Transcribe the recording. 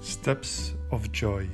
Steps of Joy.